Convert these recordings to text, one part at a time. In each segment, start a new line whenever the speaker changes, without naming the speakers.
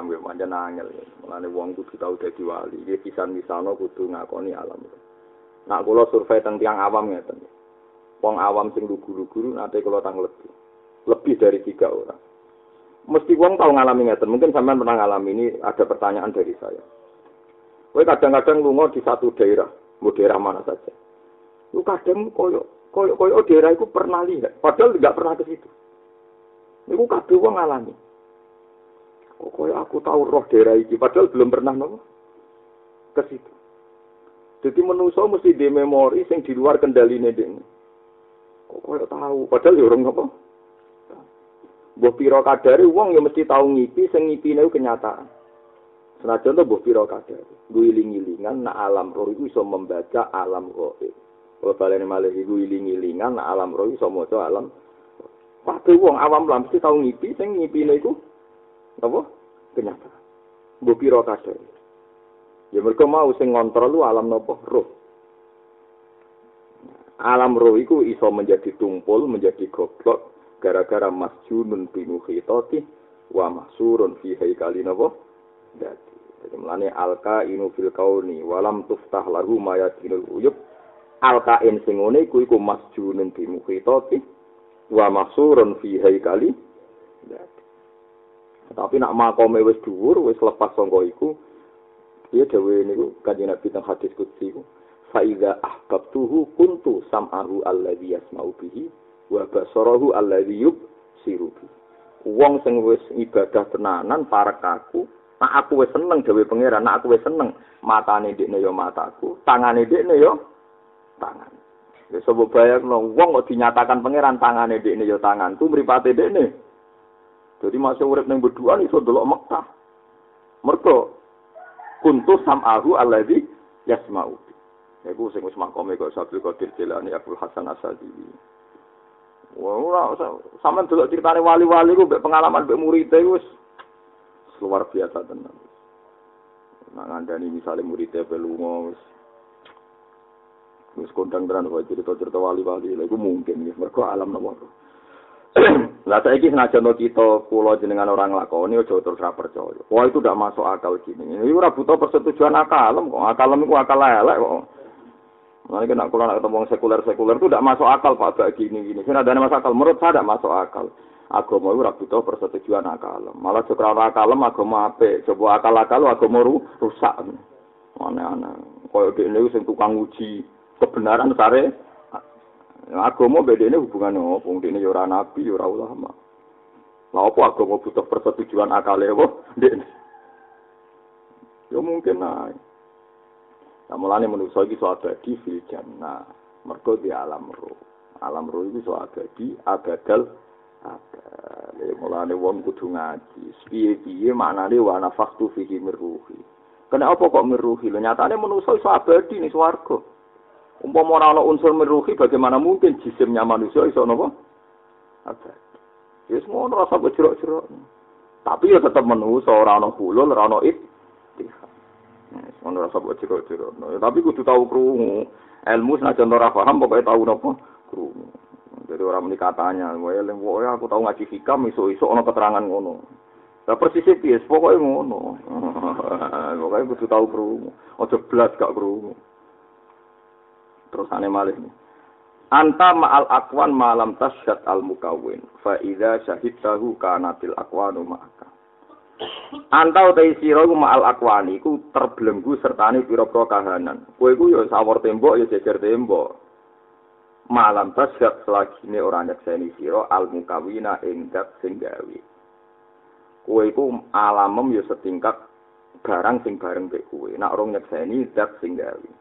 paham ya pancen angel. Mulane wong kudu tau dadi wali. Iki pisan-pisano kudu ngakoni alam. Nak kula survei teng tiang awam ngeten. Wong awam sing lugu-lugu nate kula tang lebih. Lebih dari tiga orang. Mesti wong tau ngalami ngeten. Mungkin sampean pernah ngalami ini ada pertanyaan dari saya. Kowe kadang-kadang lunga di satu daerah, mau daerah mana saja. Lu kadang koyo koyo koyo daerah itu pernah lihat, padahal tidak pernah ke situ. Iku kabeh wong ngalami. Kok koyo aku tahu roh daerah iki, padahal belum pernah nopo ke situ. Jadi menungso mesti di memori sing di luar kendali dek. Kok koyo tahu, padahal ya orang nopo. Mbah pira kadare wong ya mesti tahu ngipi sing ngipine kenyataan. Senajan to mbah pira kadare. Guling-gilingan nak alam roh itu iso membaca alam gaib. Kalau balene malih iku iling-ilingan nak alam roh iso maca alam Kabeh wong awam lah mesti tau ngipi sing ngipine iku apa? Kenyataan. Mbok pira kabeh. Ya mergo mau sing ngontrol lu alam napa? Roh. Alam roh iku iso menjadi tumpul, menjadi goblok gara-gara masjunun binukhitati wa mahsurun fi haikali napa? Dadi. Jadi melane alka inu fil kauni walam tuftah lahu mayatinul uyub alka in sing ngene iku iku masjunun binukhitati wa mahsurun fi haikali tapi nak makome wis dhuwur wis lepas sangka iku dia dhewe niku kanjeng Nabi teng hadis qudsi iku fa iza ahbabtuhu kuntu sam'ahu alladhi yasma'u bihi wa basarahu alladhi yubsiru bihi wong sing wis ibadah tenanan para kaku nak aku wis seneng dhewe pangeran nak aku wis seneng matane ndekne yo mataku tangane ndekne yo tangan Ya sebab bayar no, wong kok dinyatakan pangeran tangane dek ini ya tangan, tuh meripate dek ini. Jadi masih urip neng berdua nih, so delok Mekah. Mereka kuntu sam'ahu alladhi yasma'u. Ya ku sing wis makome kok Sabtu Qadir Jilani Abdul Hasan Asadi. Wah, ora sampean delok critane wali-wali ku mbek pengalaman mbek murid e wis luar biasa tenan. Nah, ngandani misalnya muridnya belum Wis kondang tenan kok cerita-cerita wali-wali lha iku mungkin ya mergo alam nopo. Lah saiki senajan kita kula jenengan orang lakoni aja terus ra percaya. Wah itu tidak masuk akal gini. Ini ora butuh persetujuan akal kok. Akal iku akal elek kok. Nah, kena kalau nak ketemu sekuler-sekuler itu tidak masuk akal Pak agak gini-gini. Sini ada masuk akal. Menurut saya tidak masuk akal. Agama itu butuh persetujuan akal. Malah sekarang akal agama apa? Coba akal-akal agama rusak. Aneh-aneh. Kayak ini sing tukang uji kebenaran sare agama bedene hubungane opo ini ya ora nabi ya ora ulama Lah apa agama butuh persetujuan akal apa ndek Ya mungkin. Nah, mulane manusa iki iso abadi fil jannah. Mergo di alam roh. Alam roh iki iso abadi abadal abad. Ya mulane wong kudu ngaji. Piye-piye maknane wa nafaktu fihi mirruhi. Kenapa kok mirruhi? Lho nyatane manusa iso abadi ning swarga. Umpama ora ana unsur meruhi bagaimana mungkin jisimnya manusia iso napa? Ada. Ya semua rasa berjerok-jerok. Tapi ya tetap manusia ora ana hulul, ora ana it. Semua rasa berjerok-jerok. No, tapi kudu tahu krungu. Ilmu senajan ora paham pokoknya tahu napa krungu. Jadi orang menikah tanya, wah aku tahu ngaji hikam, iso-iso ono keterangan ngono. Lah persis piye, pokoknya ngono. pokoknya kudu tahu krungu. Ojo blas gak krungu. Terus ane malih nih. Anta ma'al akwan malam tasyad al mukawin. Fa idza syahidtahu kanatil akwanu ma'aka. Anta utai sira iku ma'al akwani iku terbelenggu sertane pira-pira kahanan. Kowe iku ya sawur tembok ya jejer tembok. Malam tasyad selagine ora nyekseni sira al mukawina ing dat sing gawe. Kowe iku alamem ya setingkat barang sing bareng mbek kowe. Nek ora nyekseni dat sing gawe.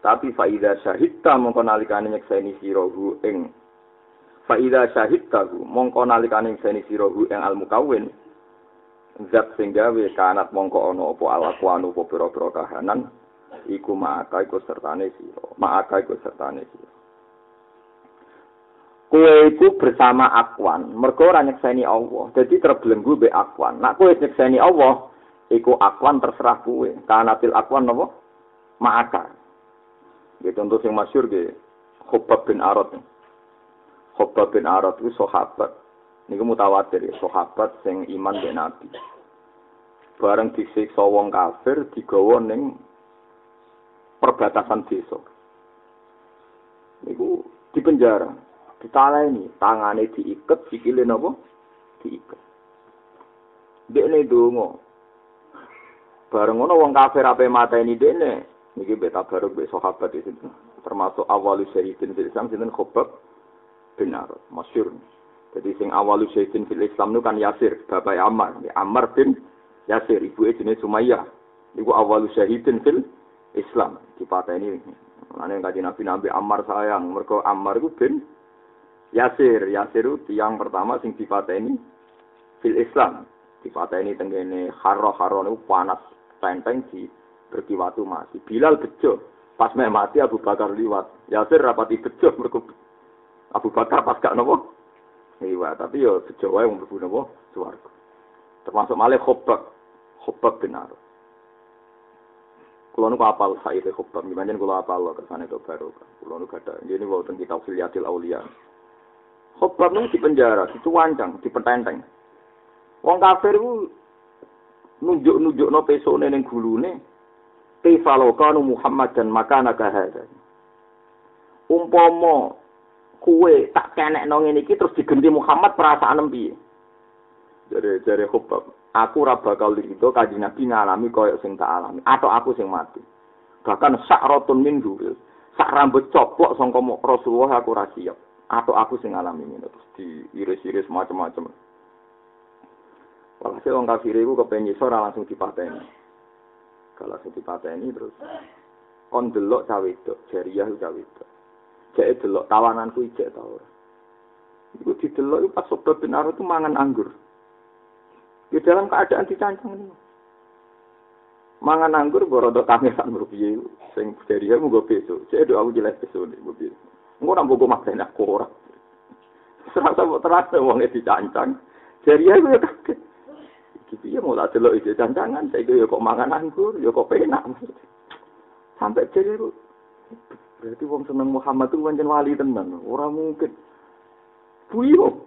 Tapi faida syahidta mongko nalikane nyekseni sirahu ing faida syahidta mongko nalikane nyekseni sirahu ing al mukawin zat sing gawe kanat mongko ana apa alakuanu apa pira-pira kahanan iku maka iku sertane sira maka iku sertane sira Kue iku bersama akwan, mergo ora nyekseni Allah. Jadi terbelenggu be akwan. Nak kue nyekseni Allah, iku akwan terserah kue. Kanatil akwan napa? Ma'aka. Ya contoh yang masyur ge Khobab bin Arad. Khobab bin Arad itu sahabat. Ini mutawatir ya, sahabat yang iman dengan Nabi. bareng disiksa wong kafir digawa ning perbatasan desa. Niku di penjara, ditaleni, tangane diiket, sikile napa? Diiket. Dekne donga. Bareng ngono wong kafir ape mateni dekne, niki beta baru be sahabat itu termasuk awalu syahidin fil Islam sinten Khobab bin Arad, masyhur. Jadi sing awalu syahidin fil Islam itu kan Yasir, bapak Ammar, Ammar bin Yasir, ibu jenis Sumayyah. Iku awalu syahidin fil Islam di ini. Ane kaji Nabi Nabi Ammar sayang, mereka Ammar itu bin Yasir, Yasir itu tiang pertama sing di ini fil Islam. Di ini tenggene haro haro itu panas tenteng di berkiwatu mati. Bilal bejo, pas meh mati Abu Bakar liwat. Yasir rapati bejo mereka Abu Bakar pas gak nopo. Iya, tapi yo bejo wae wong mlebu nopo swarga. Termasuk malih khobak, khobak benar. Kulo nu apal Said Khobab, gimana kulo apal lo kersane itu baru. Kulo nu gada, ini wonten kita filiatil aulia. Khobab nu di penjara, dicuancang, dipententeng. Wong kafir ku nunjuk-nunjuk no pesone ning gulune. Kifalo kanu Muhammad dan makana kahada. Umpomo kue tak kenek nong ini terus digenti Muhammad perasaan piye? Jare jare Khobab, aku ora bakal itu kaji nabi ngalami koyok sing tak alami atau aku sing mati bahkan sak rotun minggu sak rambut coplok sangka Rasulullah aku ora siap atau aku sing ngalami ini terus diiris-iris macam-macam Walhasil wong kafir itu kepengen langsung dipateni. Kalau langsung dipateni terus kon delok cawe itu, jariah cawe itu. Cek delok tawananku ijek ta ora. Iku didelok pas sobat benar itu mangan anggur. Di dalam keadaan dicancang ini. Mangan anggur borodok kamesan berpiye sing dari dia mau besok. Jadi aku jelas besok nih mobil. Enggak nambah gue maksain aku orang. Serasa mau terasa uangnya dicancang. Jadi aku ya kaget. Gitu ya tak delok ide cancangan. Saya ya kok mangan anggur, ya kok penak. Sampai jadi aku. Berarti wong seneng Muhammad itu pancen wali tenan. Orang mungkin. Buyung.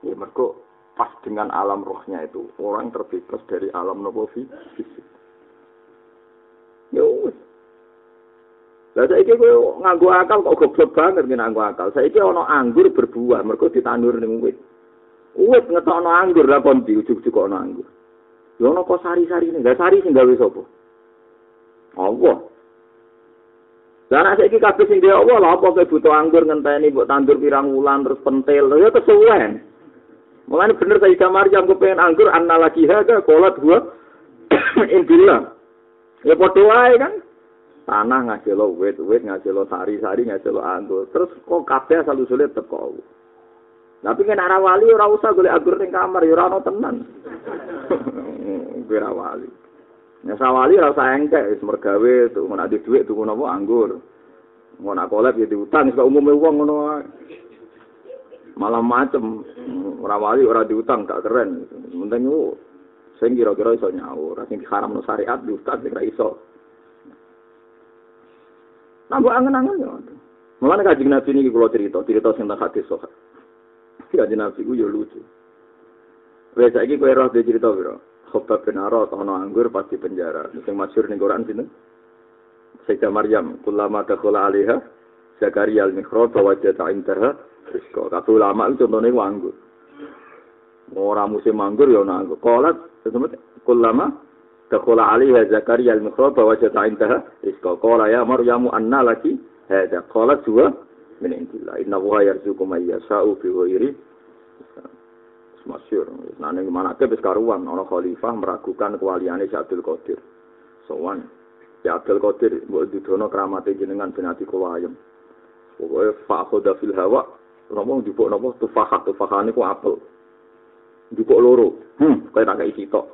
Ya mereka pas dengan alam rohnya itu orang terbebas dari alam nopo fisik ya wis lah saiki kowe nganggo akal kok goblok banget nganggo akal saiki ana anggur berbuah mergo ditandur ning wit wit ngetokno anggur lah kon di ujug-ujug ana anggur ya ana kok sari-sari ning sari sing gawe sapa Allah Lah nek saiki kabeh sing dhewe Allah lha apa kowe butuh anggur ngenteni mbok tandur pirang wulan terus pentil ya kesuwen Mulane bener Sayyidah Maryam kepengen anggur anna lagi haga kolat gua indillah. Ya padha wae kan. Tanah ngasih lo wit, wit ngasih lo sari, sari ngasih lo anggur. Terus kok kabeh asal usule teko. Tapi kan arah wali ora usah golek anggur ning kamar ya ora ono tenan. Ora wali. Ya sawali ora usah engkek wis mergawe tuh nek ada dhuwit tuku napa anggur. Mau nak kolab ya diutang sebab umume wong ngono wae. malah macem ora wali ora diutang gak keren penting ku sing kira-kira iso nyaur sing diharam no syariat diutang sing iso nambah angen-angen ya Mulane kaji nabi ini kalau cerita, cerita sing tak hati sohat. Kaji nabi ku lucu. Wes saiki kowe roh de cerita piro? Khobab bin Arad ana anggur pasti penjara. Sing masyhur ning Quran sinten? Sayyidah Maryam, kullama dakhala 'alaiha Zakaria al-Mikhrab wa wajada indaha Rizko. Kata ulama itu contohnya anggur. Orang musim anggur ya anggur. Kolat, teman ulama, Dakhala alaiha Zakaria al-Mikhrab bahwa jata intaha rizqa. Qala ya Maryamu anna laki hadza. Qalat huwa min indillah. Inna huwa yarzuqu man yasha'u bi ghairi masyur. Nah ning manake wis karuan ana khalifah meragukan kewaliane Abdul Qadir. Sowan. Ya Abdul Qadir mbok didono kramate jenengan benati kula ayem. Pokoke fa khoda fil hawa ngomong jupuk nopo tufahat tufahat ku apel jupuk loro hmm kayak tak kayak sitok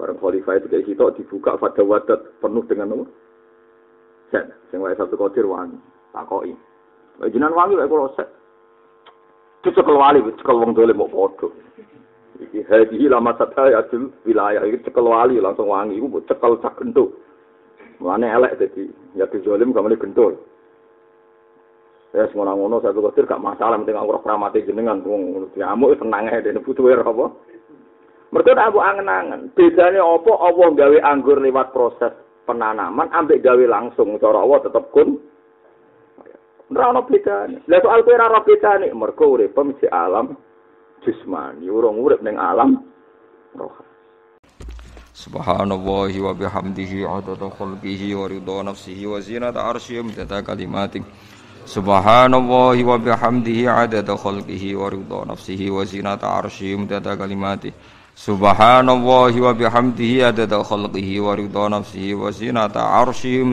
bareng khalifah itu kayak sitok dibuka pada wadat penuh dengan nopo set sing wae satu kotir wangi takoki jinan wangi lek kula set cekel wali cekel wong dole mau foto iki hadi lama sataya adil wilayah iki cekel wali langsung wangi iku cekel cak entuk Mulane elek dadi ya dizolim kamane gendol. Ya semua ngono saya khawatir gak masalah penting aku ora kramate jenengan wong nyamuk tenang ae dene butuh apa. Tak aku angen-angen. Bedanya apa Allah gawe anggur lewat proses penanaman, ambek gawe langsung. Cara Allah tetap kun. Ora ana bedane. Lah soal kowe ora ana bedane, mergo urip mesti alam jismani, urung urip ning alam roh.
Subhanallahi wa bihamdihi adada khalqihi wa ridha nafsihi wa zinata arsyihi wa kalimatih. Subhanallahi wa bihamdihi adada khalqihi wa ridha nafsihi wa zinata arsyihi wa kalimatih. Subhanallahi wa bihamdihi adada khalqihi wa ridha nafsihi wa zinata arsyihi